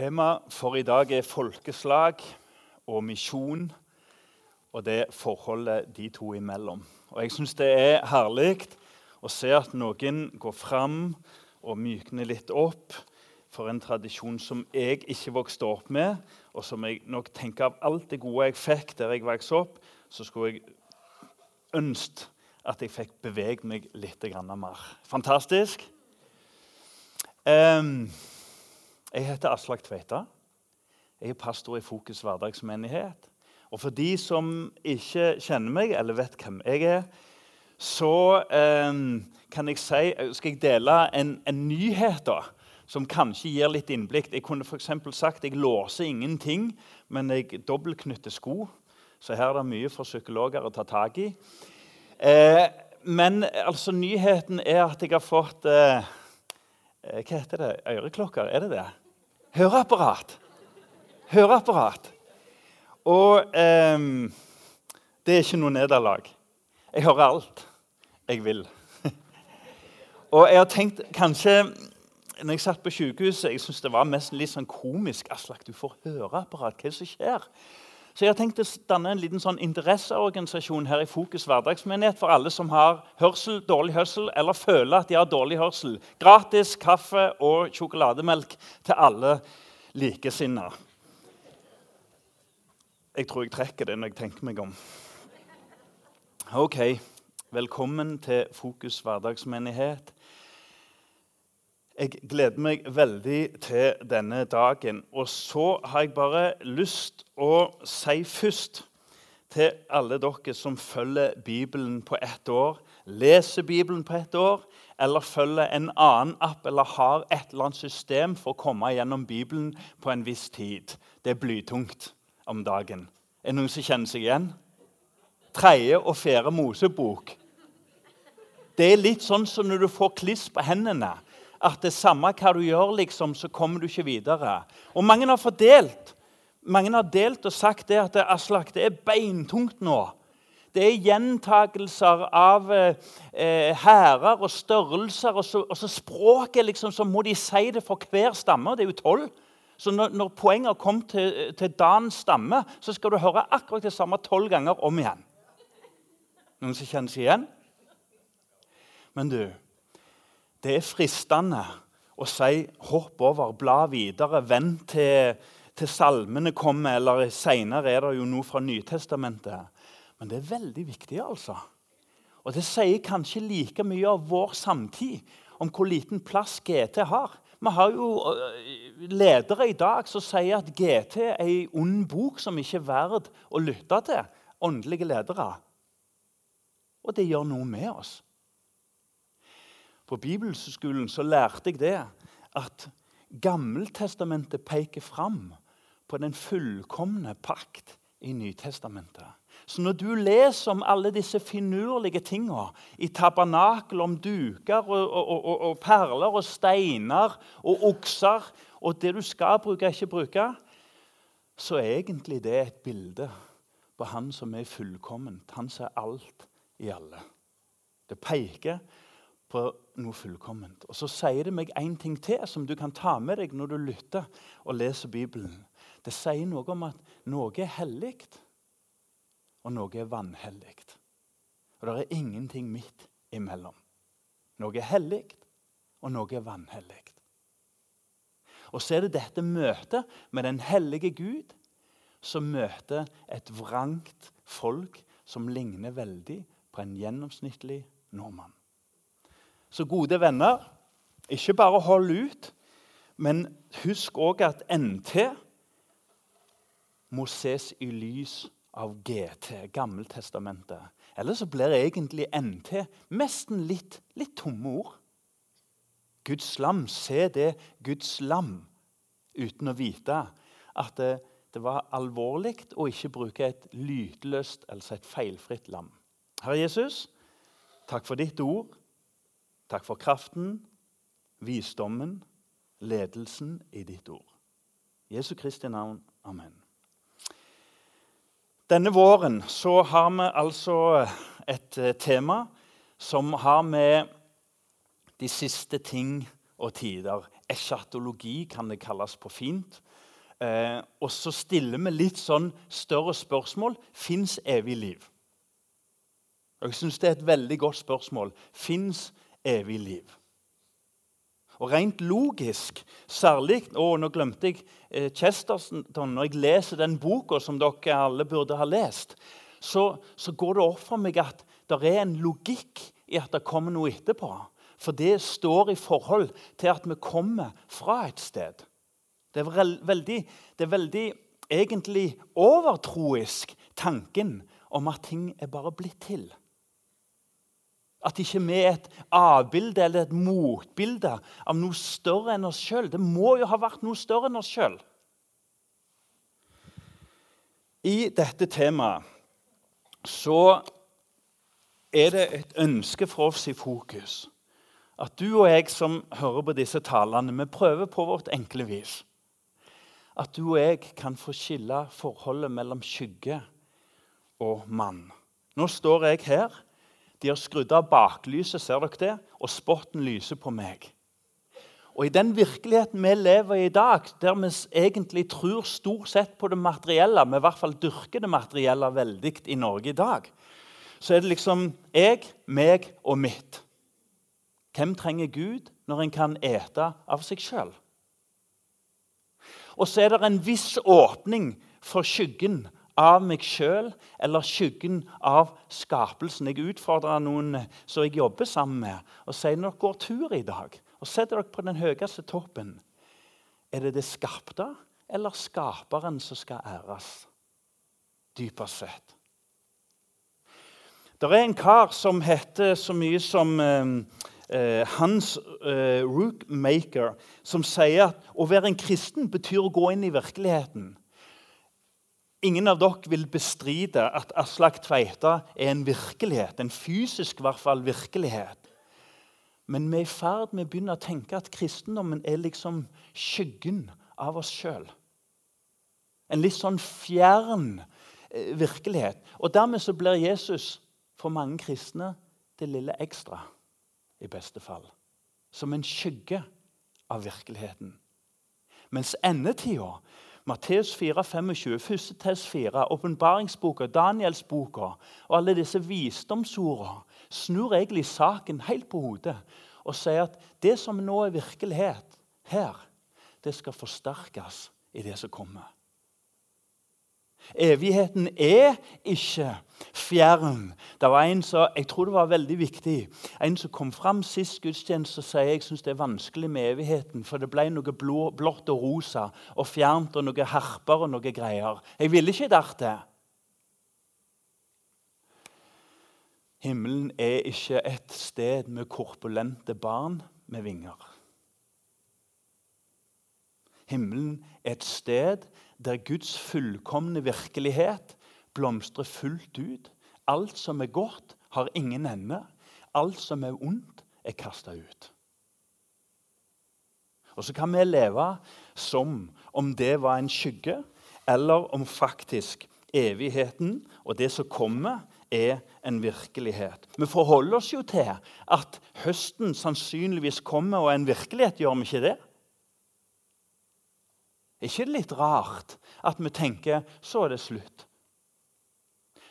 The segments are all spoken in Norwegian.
Temaet for i dag er folkeslag og misjon og det forholdet de to imellom. Og Jeg syns det er herlig å se at noen går fram og mykner litt opp for en tradisjon som jeg ikke vokste opp med, og som jeg nok tenker av alt det gode jeg fikk der jeg vokste opp, så skulle jeg ønske at jeg fikk beveget meg litt mer. Fantastisk. Um, jeg heter Aslak Tveita. Jeg er pastor i Fokus hverdagsmenighet. Og for de som ikke kjenner meg eller vet hvem jeg er, så eh, kan jeg si, skal jeg dele en, en nyhet da, som kanskje gir litt innblikk. Jeg kunne f.eks. sagt jeg låser ingenting, men jeg dobbeltknytter sko. Så her er det mye for psykologer å ta tak i. Eh, men altså, nyheten er at jeg har fått eh, Hva heter det? Øreklokker? Er det det? Høreapparat. Høreapparat. Og eh, det er ikke noe nederlag. Jeg hører alt jeg vil. Og jeg har tenkt kanskje når jeg satt på sykehuset, jeg synes det var mest litt sånn komisk. Aslak, du får høreapparat. Hva er det som skjer? Så jeg har tenkt å danne en liten sånn interesseorganisasjon her i Fokus hverdagsmenighet for alle som har hørsel, dårlig hørsel eller føler at de har dårlig hørsel. Gratis kaffe og sjokolademelk til alle likesinnede. Jeg tror jeg trekker det når jeg tenker meg om. Ok, Velkommen til Fokus hverdagsmenighet. Jeg gleder meg veldig til denne dagen. Og så har jeg bare lyst å si først til alle dere som følger Bibelen på ett år, leser Bibelen på ett år, eller følger en annen app eller har et eller annet system for å komme gjennom Bibelen på en viss tid. Det er blytungt om dagen. Er det noen som kjenner seg igjen? Tredje og fjerde Mosebok. Det er litt sånn som når du får kliss på hendene at det samme hva du gjør, liksom, så kommer du ikke videre. Og mange har fordelt. Mange har delt og sagt det at Aslak, det er beintungt nå. Det er gjentakelser av eh, og størrelser. Og så, og så språket liksom, så må de si det for hver stamme. Det er jo tolv. Så når, når poenget kommet til, til Dans stamme, så skal du høre akkurat det samme tolv ganger om igjen. Noen som kjenner seg igjen? Men du, det er fristende å si 'hopp over, bla videre', vent til, til salmene kommer, eller seinere er det jo noe fra Nytestamentet. Men det er veldig viktig, altså. Og det sier kanskje like mye av vår samtid om hvor liten plass GT har. Vi har jo øh, ledere i dag som sier at GT er ei ond bok som ikke er verd å lytte til. Åndelige ledere. Og det gjør noe med oss. På bibelskolen så lærte jeg det at Gammeltestamentet peker fram på den fullkomne pakt i Nytestamentet. Så når du leser om alle disse finurlige tinga i tabernakel, om duker og, og, og, og, perler og steiner og okser og det du skal bruke, ikke bruke, så er egentlig det et bilde på han som er fullkomment. Han ser alt i alle. Det peker på noe fullkomment. Og Så sier det meg en ting til som du kan ta med deg når du lytter og leser Bibelen. Det sier noe om at noe er hellig, og noe er vanhellig. Og det er ingenting midt imellom. Noe er hellig, og noe er vanhellig. Og så er det dette møtet med den hellige Gud som møter et vrangt folk som ligner veldig på en gjennomsnittlig nordmann. Så gode venner, ikke bare hold ut, men husk òg at NT må ses i lys av GT, Gammeltestamentet. Ellers så blir egentlig NT nesten litt, litt tomme ord. Guds lam, se det Guds lam, uten å vite at det, det var alvorlig å ikke bruke et lydløst, altså et feilfritt lam. Herre Jesus, takk for ditt ord. Takk for kraften, visdommen, ledelsen i ditt ord. Jesu Kristi navn. Amen. Denne våren så har vi altså et eh, tema som har med de siste ting og tider. Eschatologi kan det kalles på fint. Eh, og så stiller vi litt sånn større spørsmål. Fins evig liv? Jeg syns det er et veldig godt spørsmål. Fins evig liv? Og Rent logisk, særlig å, Nå glemte jeg eh, Chesterton. Når jeg leser den boka som dere alle burde ha lest, så, så går det opp for meg at det er en logikk i at det kommer noe etterpå. For det står i forhold til at vi kommer fra et sted. Det er veldig, det er veldig egentlig overtroisk, tanken om at ting er bare blitt til. At ikke vi er et avbilde eller et motbilde av noe større enn oss sjøl. Det må jo ha vært noe større enn oss sjøl. I dette temaet så er det et ønske for oss i fokus at du og jeg som hører på disse talene, vi prøver på vårt enkle vis. At du og jeg kan få skille forholdet mellom skygge og mann. Nå står jeg her. De har skrudd av baklyset, ser dere det? Og spotten lyser på meg. Og I den virkeligheten vi lever i i dag, der vi egentlig tror stort sett på det materielle, vi i hvert fall dyrker det materielle veldig i Norge i dag, så er det liksom jeg, meg og mitt. Hvem trenger Gud når en kan ete av seg sjøl? Og så er det en viss åpning for skyggen av meg sjøl eller skyggen av skapelsen. Jeg utfordrer noen som jeg jobber sammen med, og sier når dere går tur i dag og setter dere på den høyeste toppen, er det det skapte eller skaperen som skal æres? Dypest sett. Det er en kar som heter så mye som eh, eh Hans eh, Rookmaker, som sier at å være en kristen betyr å gå inn i virkeligheten. Ingen av dere vil bestride at Aslak Tveita er en virkelighet, en fysisk i hvert fall, virkelighet. Men vi er i ferd med å begynne å tenke at kristendommen er liksom skyggen av oss sjøl. En litt sånn fjern eh, virkelighet. Og Dermed så blir Jesus for mange kristne det lille ekstra, i beste fall. Som en skygge av virkeligheten. Mens endetida Matteus 4, 25, 1. Tess 4, åpenbaringsboka, Danielsboka og alle disse visdomsordene snur egentlig saken helt på hodet og sier at det som nå er virkelighet her, det skal forsterkes i det som kommer. Evigheten er ikke fjern. Det var en som, jeg tror det var veldig viktig, en som kom fram sist gudstjeneste og sier jeg synes det er vanskelig med evigheten, for det ble noe blå, blått og rosa og fjernt og noe herper og noe greier. Jeg ville ikke det. Himmelen er ikke et sted med korpulente barn med vinger. Himmelen er et sted der Guds fullkomne virkelighet blomstrer fullt ut. Alt som er godt, har ingen ende. Alt som er ondt, er kasta ut. Og Så kan vi leve som om det var en skygge, eller om faktisk evigheten og det som kommer, er en virkelighet. Vi forholder oss jo til at høsten sannsynligvis kommer og er en virkelighet. Gjør vi ikke det? Er ikke det litt rart at vi tenker så er det slutt?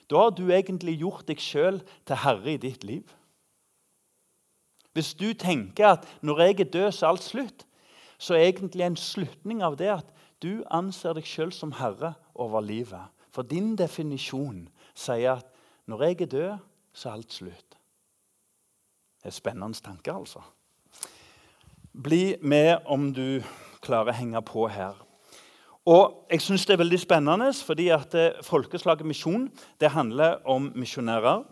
Da har du egentlig gjort deg sjøl til herre i ditt liv. Hvis du tenker at når jeg er død, så er alt slutt, så er egentlig en slutning av det at du anser deg sjøl som herre over livet. For din definisjon sier at når jeg er død, så er alt slutt. Det er spennende tanke, altså. Bli med om du klarer å henge på her. Og jeg synes Det er veldig spennende, fordi at eh, Folkeslaget misjon det handler om misjonærer,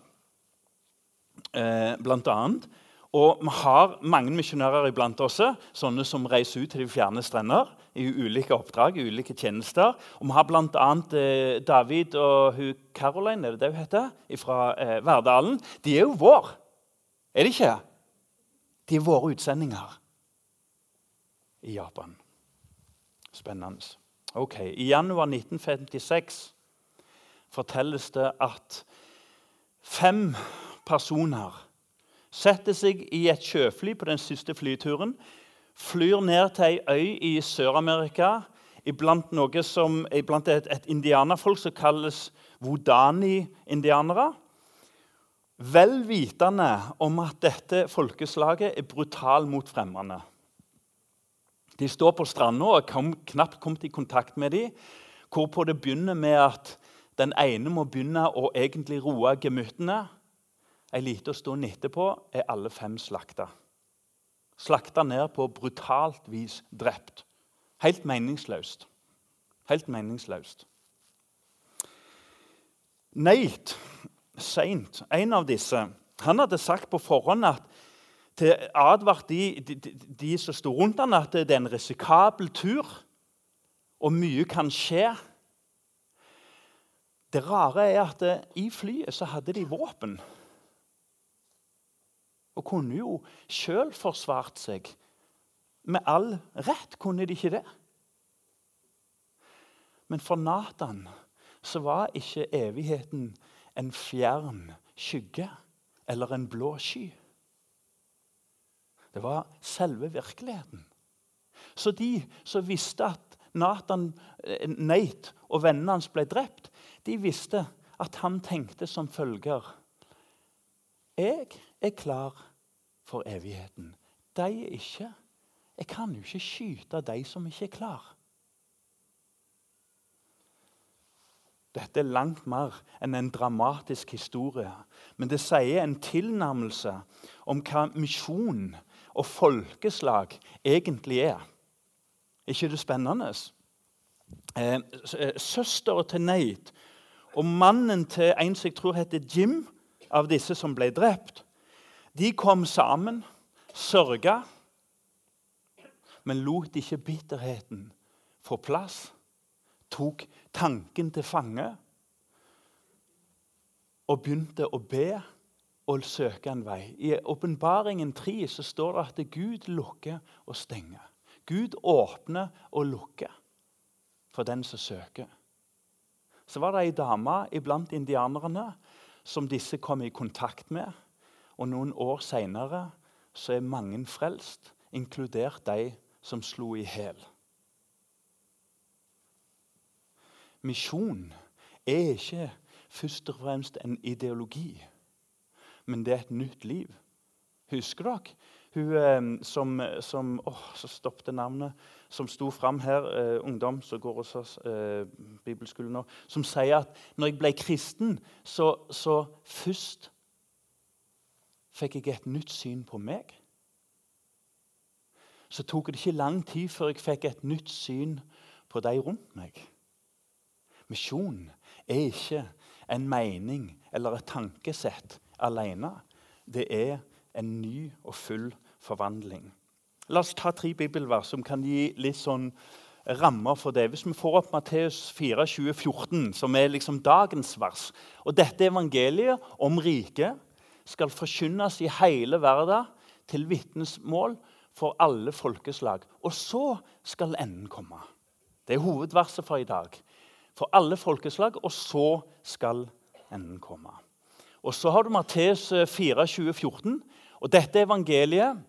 eh, blant annet. Og vi har mange misjonærer iblant oss, sånne som reiser ut til de fjerne strender i ulike oppdrag, i ulike tjenester. Og vi har bl.a. Eh, David og hun Caroline er det det hun heter, fra eh, Verdalen. De er jo vår, er de ikke? De er våre utsendinger i Japan. Spennende. Ok, I januar 1956 fortelles det at fem personer setter seg i et sjøfly på den siste flyturen flyr ned til ei øy i Sør-Amerika, iblant, iblant et, et indianerfolk som kalles wodani-indianere. Vel vitende om at dette folkeslaget er brutalt mot fremmede. De står på stranda og har knapt kommet i kontakt med dem. Hvorpå det begynner med at den ene må begynne å egentlig roe gemyttene. Ei lita stund etterpå er alle fem slakta. Slakta ned på brutalt vis drept. Helt meningsløst. Helt meningsløst. Nate seint, en av disse, han hadde sagt på forhånd at til advart de, de, de, som sto rundt han at det er en risikabel tur, og mye kan skje. Det rare er at i flyet så hadde de våpen. Og kunne jo sjøl forsvart seg. Med all rett kunne de ikke det. Men for Nathan så var ikke evigheten en fjern skygge eller en blå sky. Det var selve virkeligheten. Så de som visste at Nathan, eh, Nate og vennene hans ble drept, de visste at han tenkte som følger Jeg er klar for evigheten. De er ikke. Jeg kan jo ikke skyte de som ikke er klar. Dette er langt mer enn en dramatisk historie. Men det sier en tilnærmelse om hva misjon og folkeslag egentlig er. Ikke det spennende? Eh, eh til Nate og mannen til en som jeg tror heter Jim, av disse som ble drept, de kom sammen, sørga, men lot ikke bitterheten få plass tok tanken til fange og begynte å be og søke en vei. I Åpenbaringen 3 så står det at Gud lukker og stenger. Gud åpner og lukker for den som søker. Så var det ei dame iblant indianerne som disse kom i kontakt med. Og noen år seinere er mange frelst, inkludert de som slo i hæl. Misjon er ikke først og fremst en ideologi, men det er et nytt liv. Husker dere hun eh, som, som åh, Så stoppet navnet. Som sto fram her, eh, ungdom som går hos eh, bibelskolen nå, som sier at når jeg ble kristen, så, så først fikk jeg et nytt syn på meg. Så tok det ikke lang tid før jeg fikk et nytt syn på de rundt meg. Misjon er ikke en mening eller et tankesett alene. Det er en ny og full forvandling. La oss ta tre bibelvers som kan gi litt sånn rammer for det. Hvis vi får opp Matteus 4, 20, 14, som er liksom dagens vers og Dette evangeliet om riket skal forkynnes i hele verden til vitnesmål for alle folkeslag. Og så skal enden komme. Det er hovedverset for i dag for alle folkeslag, og så skal enden komme. Og Så har du Matteus 4, 20, 14. Og dette evangeliet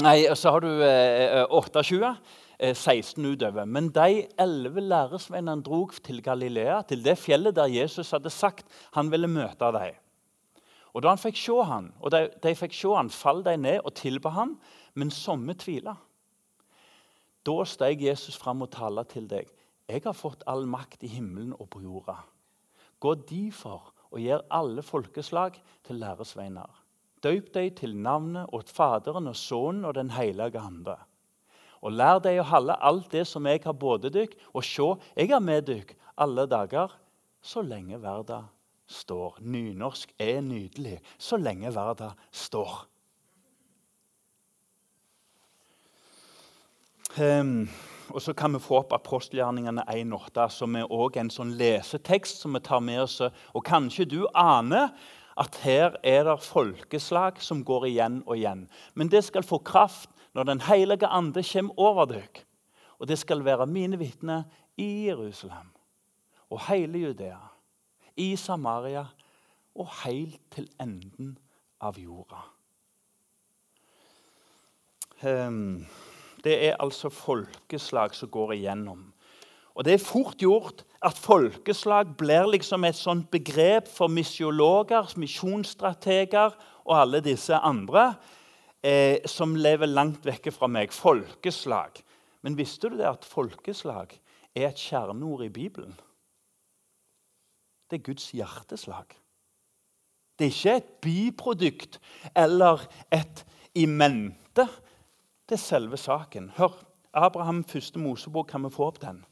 Nei, så har du eh, 8, 20, eh, 16 utover. Men de elleve læresvennene drog til Galilea, til det fjellet der Jesus hadde sagt han ville møte dem. Og Da han fikk se han, og de, de fikk se han, falt de ned og tilba han, men somme tvila. Da steg Jesus fram og talte til deg. 'Jeg har fått all makt i himmelen og på jorda.' Gå derfor og gjør alle folkeslag til læresveiner. Døyp deg til navnet og Faderen og Sønnen og Den hellige ande. Og lær deg å holde alt det som jeg har både dykk, og se, jeg er med dykk alle dager, så lenge verda står. Nynorsk er nydelig. Så lenge verda står. Um, og så kan vi få opp apostelgjerningene 1,8, som er også en sånn lesetekst som vi tar med oss. Og kanskje du aner at her er det folkeslag som går igjen og igjen. Men det skal få kraft når Den hellige ande kommer over deg. Og det skal være mine vitner i Jerusalem og hele Judea, i Samaria og helt til enden av jorda. Um, det er altså folkeslag som går igjennom. Og Det er fort gjort at folkeslag blir liksom et sånt begrep for misiologer, misjonsstrateger og alle disse andre eh, som lever langt vekke fra meg. Folkeslag. Men visste du det at folkeslag er et kjerneord i Bibelen? Det er Guds hjerteslag. Det er ikke et biprodukt eller et imente. mente. Det er selve saken. Hør, Abraham første Mosebok, kan vi få opp den?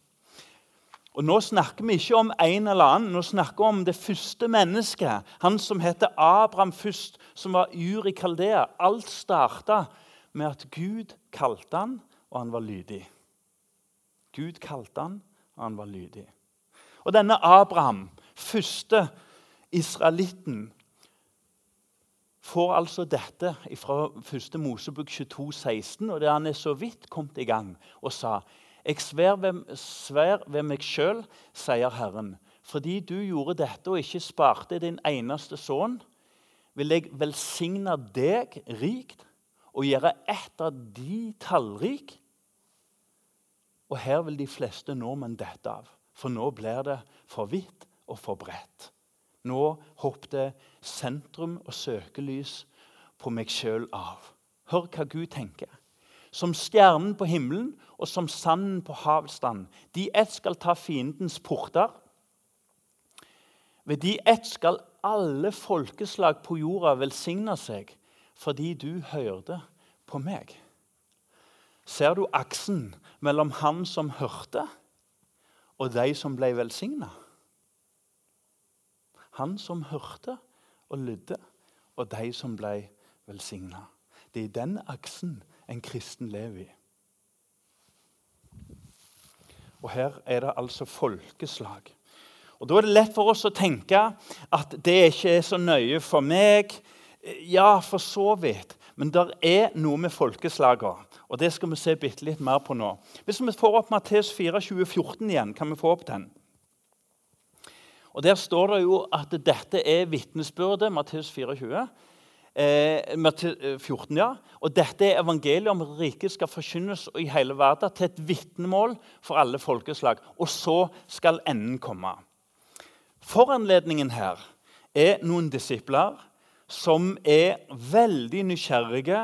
Og Nå snakker vi ikke om en eller annen, nå snakker vi om det første mennesket. Han som heter Abraham først, som var Ur i Kaldea. Alt starta med at Gud kalte han, og han var lydig. Gud kalte han, og han var lydig. Og denne Abraham, første israelitten, får altså dette fra 1. Mosebok 22, 16, og der han er så vidt kommet i gang og sa jeg svær ved, svær ved meg sjøl, sier Herren, fordi du gjorde dette og ikke sparte din eneste sønn, vil jeg velsigne deg rikt og gjøre ett av de tallrik. Og her vil de fleste nordmenn dette av, for nå blir det for vidt og for bredt. Nå hoppet sentrum og søkelys på meg sjøl av. Hør hva Gud tenker som stjernen på himmelen og som sanden på havstand. De ett skal ta fiendens porter. Ved de ett skal alle folkeslag på jorda velsigne seg, fordi du hørte på meg. Ser du aksen mellom han som hørte, og de som ble velsigna? Han som hørte og lydde, og de som ble velsigna. Det er den aksen en kristen lever i. Og her er det altså folkeslag. Og Da er det lett for oss å tenke at det ikke er så nøye for meg. Ja, for så vidt. Men det er noe med folkeslagene. Og det skal vi se litt mer på nå. Hvis vi får opp Matteus 4, 2014 igjen, kan vi få opp den? Og Der står det jo at dette er vitnesbyrdet, Matteus 24, eh, 14, ja. Og dette er evangeliet om riket skal forkynnes i hele verden til et vitnemål for alle folkeslag. Og så skal enden komme. Foranledningen her er noen disipler som er veldig nysgjerrige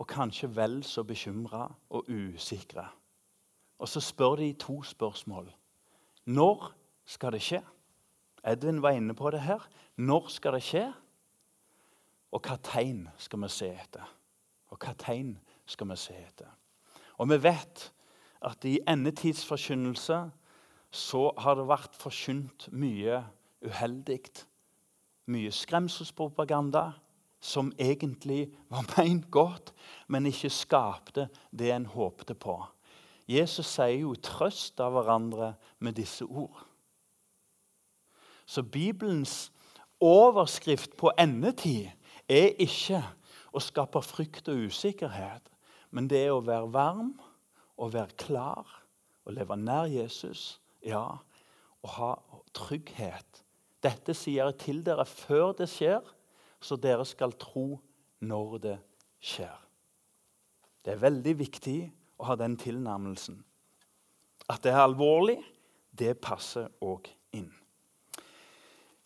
og kanskje vel så bekymra og usikre. Og så spør de to spørsmål. Når skal det skje? Edvin var inne på det her. Når skal det skje? Og hva tegn skal vi se etter? Og hva tegn skal vi se etter? Og vi vet at i endetidsforkynnelse så har det vært forkynt mye uheldig. Mye skremselspropaganda som egentlig var meint godt, men ikke skapte det en håpte på. Jesus sier jo 'trøst av hverandre' med disse ord. Så Bibelens overskrift på endetid er ikke å skape frykt og usikkerhet, men det er å være varm og være klar og leve nær Jesus. Ja, og ha trygghet. Dette sier jeg til dere før det skjer, så dere skal tro når det skjer. Det er veldig viktig å ha den tilnærmelsen. At det er alvorlig, det passer òg inn.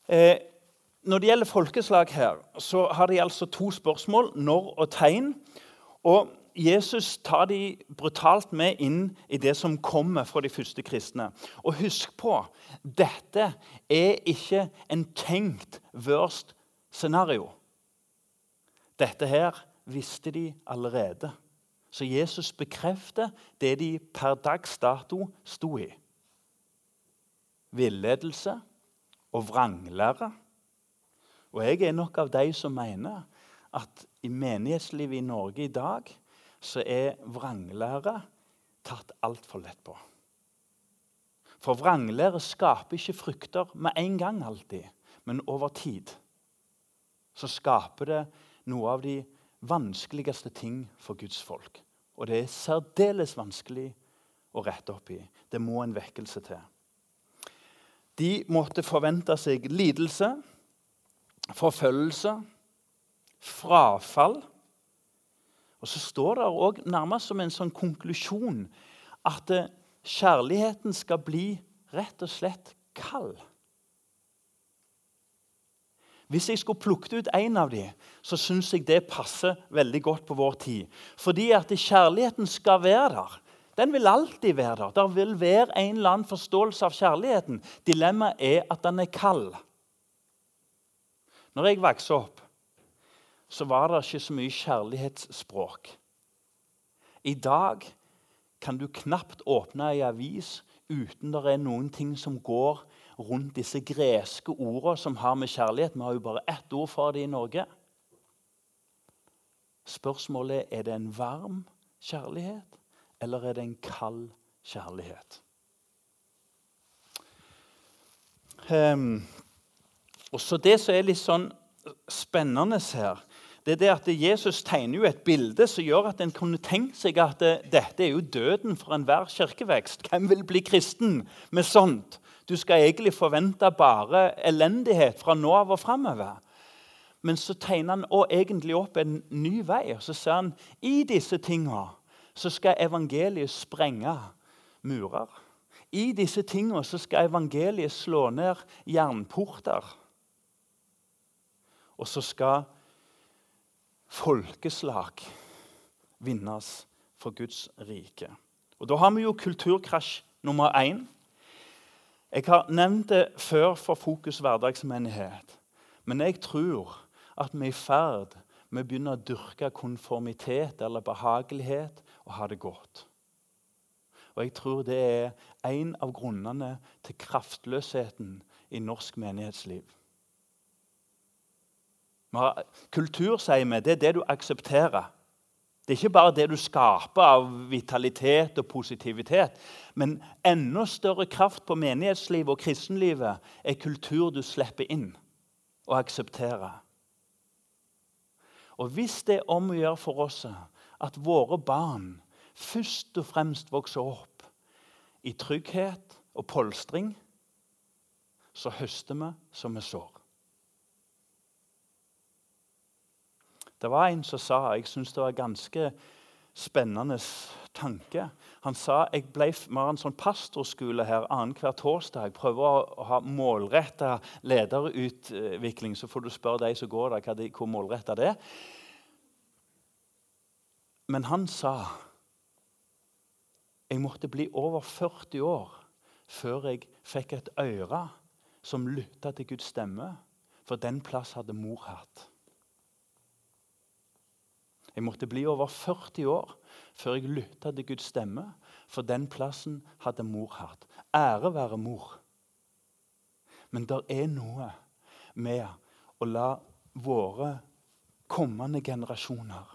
Eh, når det gjelder folkeslag her, så har de altså to spørsmål når og tegn. Og Jesus tar de brutalt med inn i det som kommer fra de første kristne. Og husk på dette er ikke en tenkt worst scenario. Dette her visste de allerede. Så Jesus bekrefter det de per dags dato sto i. Villedelse og vranglære og jeg er nok av de som mener at i menighetslivet i Norge i dag så er vranglære tatt altfor lett på. For vranglære skaper ikke frukter med en gang alltid, men over tid. Så skaper det noe av de vanskeligste ting for Guds folk. Og det er særdeles vanskelig å rette opp i. Det må en vekkelse til. De måtte forvente seg lidelse forfølgelse, frafall. Og så står det òg nærmest som en sånn konklusjon at eh, kjærligheten skal bli rett og slett kald. Hvis jeg skulle plukket ut én av dem, så syns jeg det passer veldig godt på vår tid. Fordi at kjærligheten skal være der. Den vil alltid være der. Det vil være en eller annen forståelse av kjærligheten. Dilemmaet er at den er kald. Når jeg vokste opp, så var det ikke så mye kjærlighetsspråk. I dag kan du knapt åpne ei avis uten det er noen ting som går rundt disse greske ordene som har med kjærlighet. Vi har jo bare ett ord for det i Norge. Spørsmålet er er det en varm kjærlighet, eller er det en kald kjærlighet. Um, og så Det som er litt sånn spennende her, det er det at Jesus tegner jo et bilde som gjør at en kunne tenkt seg at det, dette er jo døden for enhver kirkevekst. Hvem vil bli kristen med sånt? Du skal egentlig forvente bare elendighet fra nå av og framover. Men så tegner han også egentlig opp en ny vei. og Så ser han i disse tingene så skal evangeliet sprenge murer. I disse så skal evangeliet slå ned jernporter. Og så skal folkeslag vinnes for Guds rike. Og Da har vi jo kulturkrasj nummer én. Jeg har nevnt det før for Fokus hverdagsmenighet. Men jeg tror at vi er i ferd med å begynne å dyrke konformitet eller behagelighet og ha det godt. Og jeg tror det er en av grunnene til kraftløsheten i norsk menighetsliv. Kultur, sier vi, det er det du aksepterer. Det er ikke bare det du skaper av vitalitet og positivitet. Men enda større kraft på menighetslivet og kristenlivet er kultur du slipper inn og aksepterer. Og Hvis det er om å gjøre for oss at våre barn først og fremst vokser opp i trygghet og polstring, så høster vi som vi sår. Det var en som sa Jeg syns det var en ganske spennende tanke. Han sa jeg vi har en sånn pastorskole her annenhver torsdag. Jeg prøver å ha målretta lederutvikling. Så får du spørre de som går der, hvor målretta det er. Men han sa jeg måtte bli over 40 år før jeg fikk et øre som lytta til Guds stemme. For den plass hadde mor hatt. Jeg måtte bli over 40 år før jeg lytta til Guds stemme, for den plassen hadde mor hatt. Ære være mor. Men det er noe med å la våre kommende generasjoner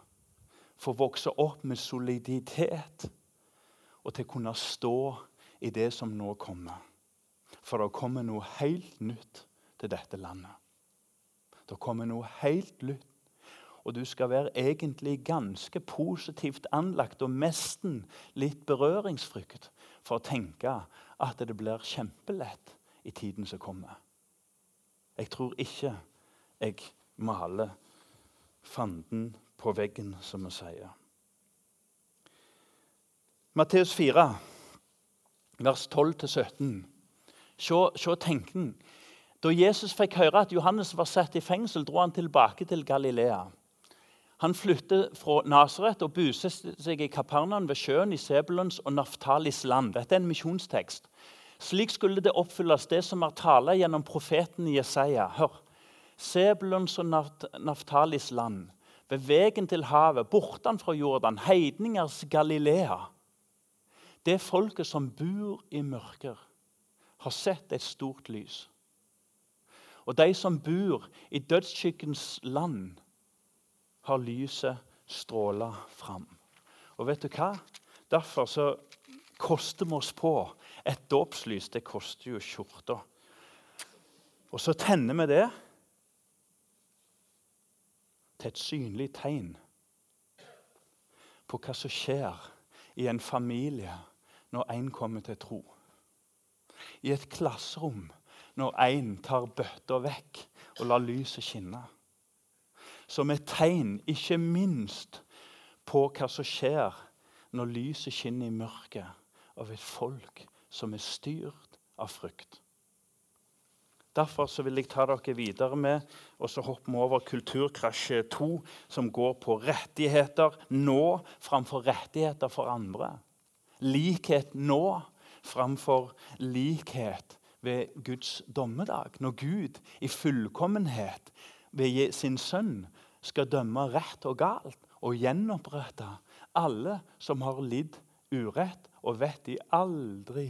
få vokse opp med soliditet og til å kunne stå i det som nå kommer. For det kommer noe helt nytt til dette landet. Det kommer noe helt nytt og du skal være egentlig ganske positivt anlagt og nesten litt berøringsfrykt for å tenke at det blir kjempelett i tiden som kommer. Jeg tror ikke jeg maler fanden på veggen, som vi sier. Matteus 4, vers 12-17. Se, tenken. Da Jesus fikk høre at Johannes var satt i fengsel, dro han tilbake til Galilea. Han flyttet fra Nasaret og buset seg i Kapernaum ved sjøen i Sebulons og Naftalis land. Dette er en misjonstekst. Slik skulle det oppfylles, det som er tale gjennom profeten Jesaja. Hør. Sebulons og Naftalis land, ved veien til havet, bortenfra Jordan, heidningers Galilea. Det folket som bor i mørker, har sett et stort lys. Og de som bor i dødsskyggens land, har lyset stråla fram. Og vet du hva? Derfor så koster vi oss på. Et dåpslys det koster jo skjorta. Og så tenner vi det til et synlig tegn på hva som skjer i en familie når en kommer til tro. I et klasserom når en tar bøtta vekk og lar lyset skinne som et tegn, ikke minst på hva som skjer når lyset skinner i mørket av et folk som er styrt av frykt. Derfor vil jeg ta dere videre med og så hoppe over Kulturkrasj 2, som går på rettigheter nå framfor rettigheter for andre. Likhet nå framfor likhet ved Guds dommedag. Når Gud i fullkommenhet ved sin sønn skal dømme rett og galt og gjenopprette alle som har lidd urett, og vet de aldri,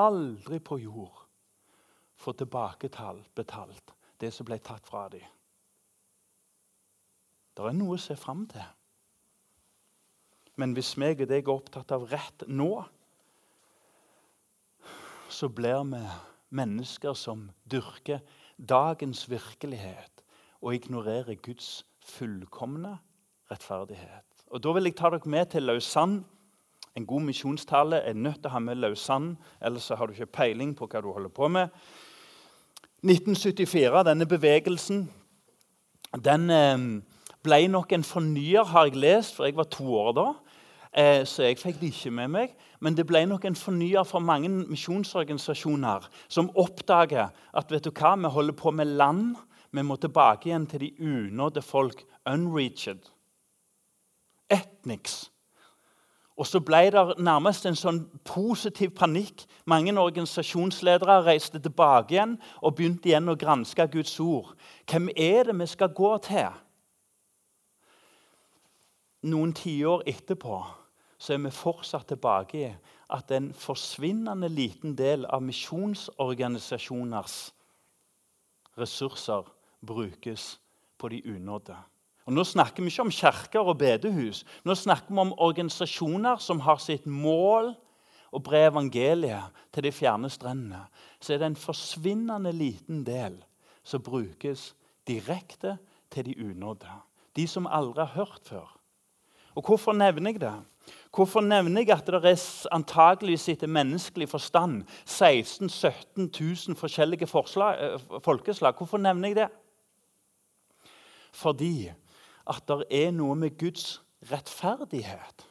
aldri på jord få tilbakebetalt det som ble tatt fra dem. Det er noe å se fram til. Men hvis meg og deg er opptatt av rett nå, så blir vi mennesker som dyrker dagens virkelighet og ignorerer Guds fullkomne rettferdighet. Og Da vil jeg ta dere med til Lausanne. En god misjonstale er nødt til å ha med Lausanne, ellers har du ikke peiling på hva du holder på med. 1974, denne bevegelsen, den eh, ble nok en fornyer, har jeg lest, for jeg var to år da. Eh, så jeg fikk det ikke med meg. Men det ble nok en fornyer for mange misjonsorganisasjoner som oppdager at vet du hva, vi holder på med land. Vi må tilbake igjen til de unådde folk. Unreached. Ethnics. Og så ble det nærmest en sånn positiv panikk. Mange organisasjonsledere reiste tilbake igjen og begynte igjen å granske Guds ord. Hvem er det vi skal gå til? Noen tiår etterpå så er vi fortsatt tilbake i at en forsvinnende liten del av misjonsorganisasjoners ressurser brukes på de unådde. Og Nå snakker vi ikke om kirker og bedehus. Nå snakker vi om organisasjoner som har sitt mål å bre evangeliet til de fjerne strendene. Så er det en forsvinnende liten del som brukes direkte til de unådde. De som aldri har hørt før. Og Hvorfor nevner jeg det? Hvorfor nevner jeg at det er antageligvis etter menneskelig forstand 16 000-17 000 forskjellige forslag, eh, folkeslag? Hvorfor nevner jeg det? Fordi at det er noe med Guds rettferdighet.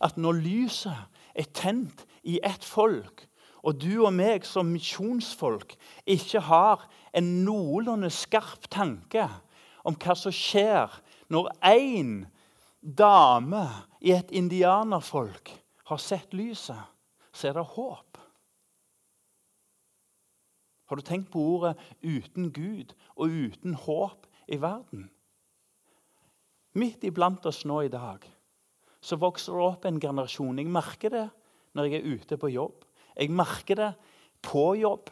At når lyset er tent i ett folk, og du og meg som misjonsfolk ikke har en noenlunde skarp tanke om hva som skjer når én dame i et indianerfolk har sett lyset, så er det håp. Har du tenkt på ordet 'uten Gud' og 'uten håp' i verden? Midt iblant oss nå i dag så vokser det opp en generasjon. Jeg merker det når jeg er ute på jobb. Jeg merker det på jobb.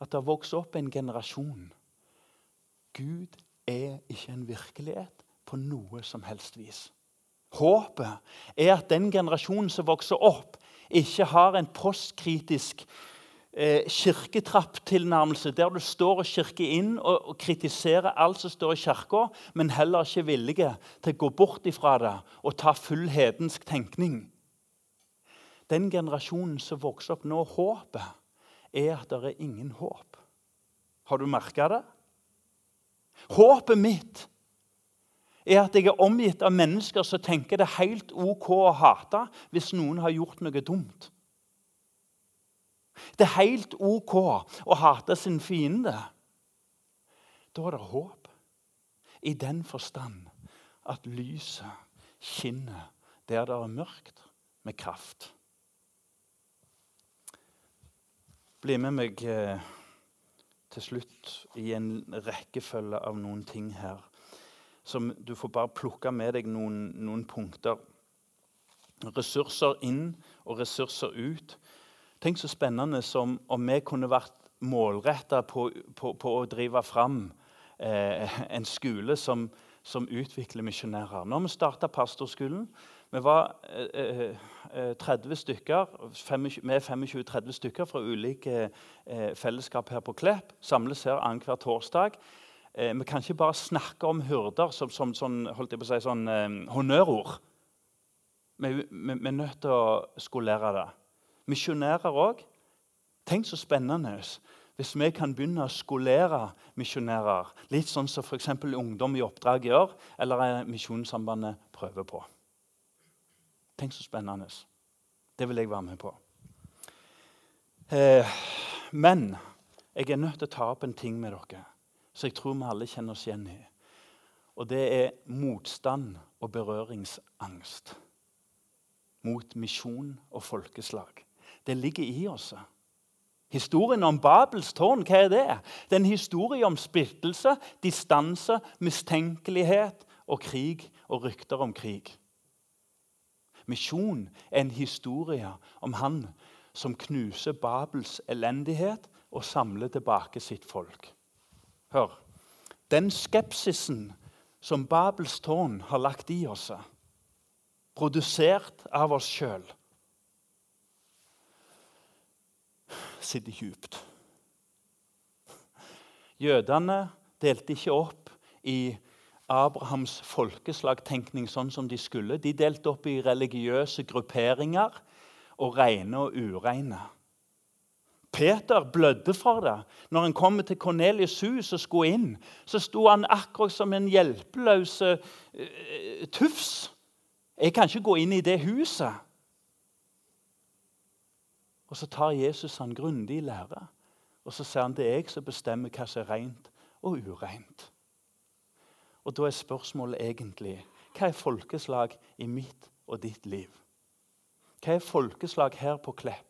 At det vokser opp en generasjon. Gud er ikke en virkelighet på noe som helst vis. Håpet er at den generasjonen som vokser opp, ikke har en postkritisk kirketrapptilnærmelse der du står og kirker inn og kritiserer alt som står i kirka, men heller ikke er villige til å gå bort ifra det og ta full hedensk tenkning. Den generasjonen som vokser opp nå, håpet er at det er ingen håp. Har du merka det? Håpet mitt er at jeg er omgitt av mennesker som tenker det er helt OK å hate hvis noen har gjort noe dumt. Det er helt OK å hate sin fiende. Da er det håp. I den forstand at lyset skinner der det er mørkt, med kraft. Bli med meg eh, til slutt i en rekkefølge av noen ting her som du får bare plukke med deg noen, noen punkter. Ressurser inn og ressurser ut. Tenk så spennende som om vi kunne vært målretta på, på, på, å drive fram eh, en skole som, som utvikler misjonærer. Nå har vi starta pastorskolen. Vi var eh, 30 eh, stykker, 25, vi er 25-30 stykker fra ulike eh, fellesskap her på Klepp. Samles her annenhver torsdag. Eh, vi kan ikke bare snakke om hyrder som, som sånn, holdt jeg på å si, sånn eh, honnørord. Vi, vi, vi, er nødt til å skolere det. Misjonærer òg. Tenk så spennende hvis vi kan begynne å skolere misjonærer, litt sånn som f.eks. Ungdom i oppdrag gjør, eller Misjonssambandet prøver på. Tenk så spennende. Det vil jeg være med på. Eh, men jeg er nødt til å ta opp en ting med dere som jeg tror vi alle kjenner oss igjen i. Og det er motstand og berøringsangst mot misjon og folkeslag. Det ligger i oss. Historien om Babels tårn, hva er det? Det er en historie om splittelse, distanse, mistenkelighet og krig og rykter om krig. Misjon er en historie om han som knuser Babels elendighet og samler tilbake sitt folk. Hør. Den skepsisen som Babels tårn har lagt i oss, produsert av oss sjøl, sitter djupt. Jødene delte ikke opp i Abrahams folkeslagtenkning sånn som de skulle. De delte opp i religiøse grupperinger og rene og ureine. Peter blødde for det. Når han kom til Kornelius' hus og skulle inn, så sto han akkurat som en hjelpeløs uh, tufs. Jeg kan ikke gå inn i det huset. Og Så tar Jesus han grundig i lære, og så sier han det er jeg som bestemmer hva som er rent og ureint. Og Da er spørsmålet egentlig hva er folkeslag i mitt og ditt liv? Hva er folkeslag her på Klepp?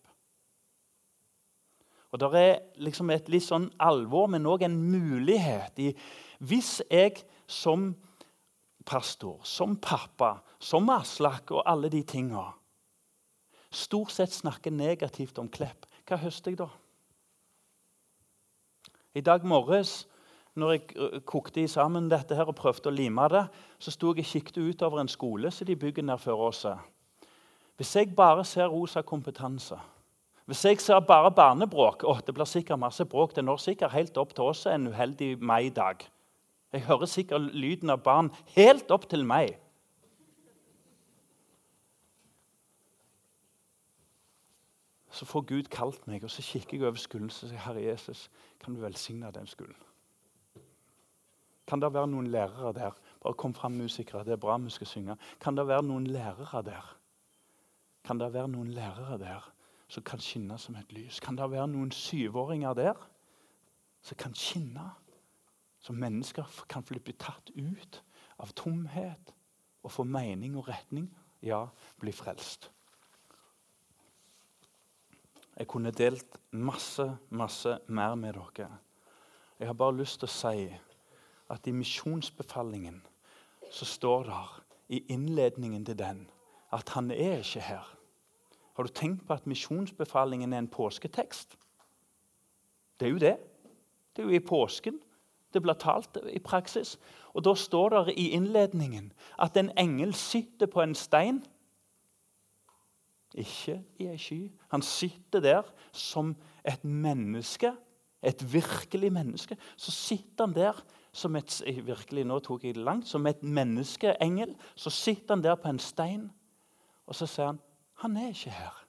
Og Det er liksom et litt sånn alvor, men òg en mulighet i Hvis jeg som pastor, som pappa, som Aslak og alle de tinga stort sett snakker negativt om Klepp, hva høster jeg da? I dag morges når jeg kokte sammen dette her og prøvde å lime det, så sto jeg og kikket utover en skole som de bygger nær før oss. Hvis jeg bare ser rosa kompetanse hvis jeg ser bare barnebråk å, Det blir sikkert masse bråk. Det når sikkert helt opp til oss en uheldig maidag. Jeg hører sikkert lyden av barn helt opp til meg. Så får Gud kalt meg, og så kikker jeg over skolen og sier Herre Jesus, kan du velsigne den skolen? Kan det være noen lærere der? Bare kom fram, musikere. Det er bra vi skal synge. Kan det være noen lærere der? Kan det være noen lærere der som kan skinne som et lys? Kan det være noen syvåringer der som kan skinne? Som mennesker kan bli tatt ut av tomhet og få mening og retning? Ja, bli frelst. Jeg kunne delt masse, masse mer med dere. Jeg har bare lyst til å si at i misjonsbefalingen så står det i innledningen til den at han er ikke her. Har du tenkt på at misjonsbefalingen er en påsketekst? Det er jo det. Det er jo i påsken det blir talt i praksis. Og Da står det i innledningen at en engel sitter på en stein. Ikke i ei sky. Han sitter der som et menneske. Et virkelig menneske. Så sitter han der som et virkelig, nå tok jeg det langt, som et menneskeengel. Så sitter han der på en stein, og så sier han han er ikke her.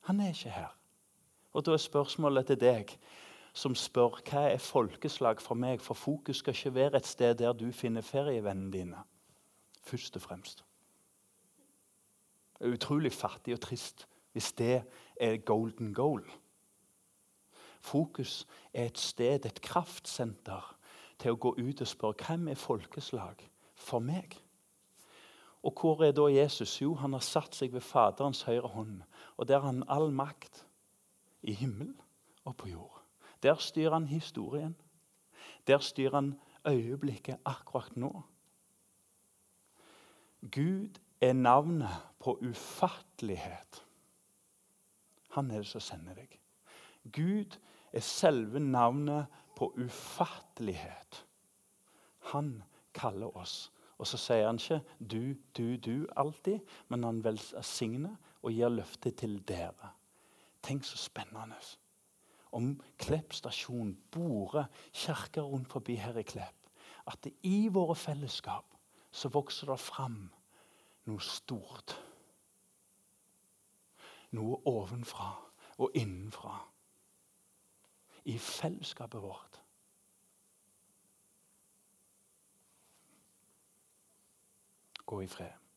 Han er ikke her. Og Da er spørsmålet til deg som spør hva er folkeslag for meg, for fokus skal ikke være et sted der du finner ferievennene dine. Først og fremst. Det er utrolig fattig og trist hvis det er golden goal. Fokus er et sted, et kraftsenter, til å gå ut og spørre hvem er folkeslag for meg. Og hvor er da Jesus? Jo, han har satt seg ved Faderens høyre hånd. Og der har han all makt i himmel og på jord. Der styrer han historien. Der styrer han øyeblikket akkurat nå. Gud er navnet på ufattelighet. Han er det som sender deg. Gud er selve navnet på ufattelighet. Han kaller oss og så sier han ikke 'du, du, du' alltid, men han velsigner og gir løfte til dere. Tenk så spennende. Om Klepp stasjon, Bore kirker rundt forbi her i Klepp, at det i våre fellesskap så vokser det fram noe stort. Noe ovenfra og innenfra. i fellesskapet vårt. Gå i fred.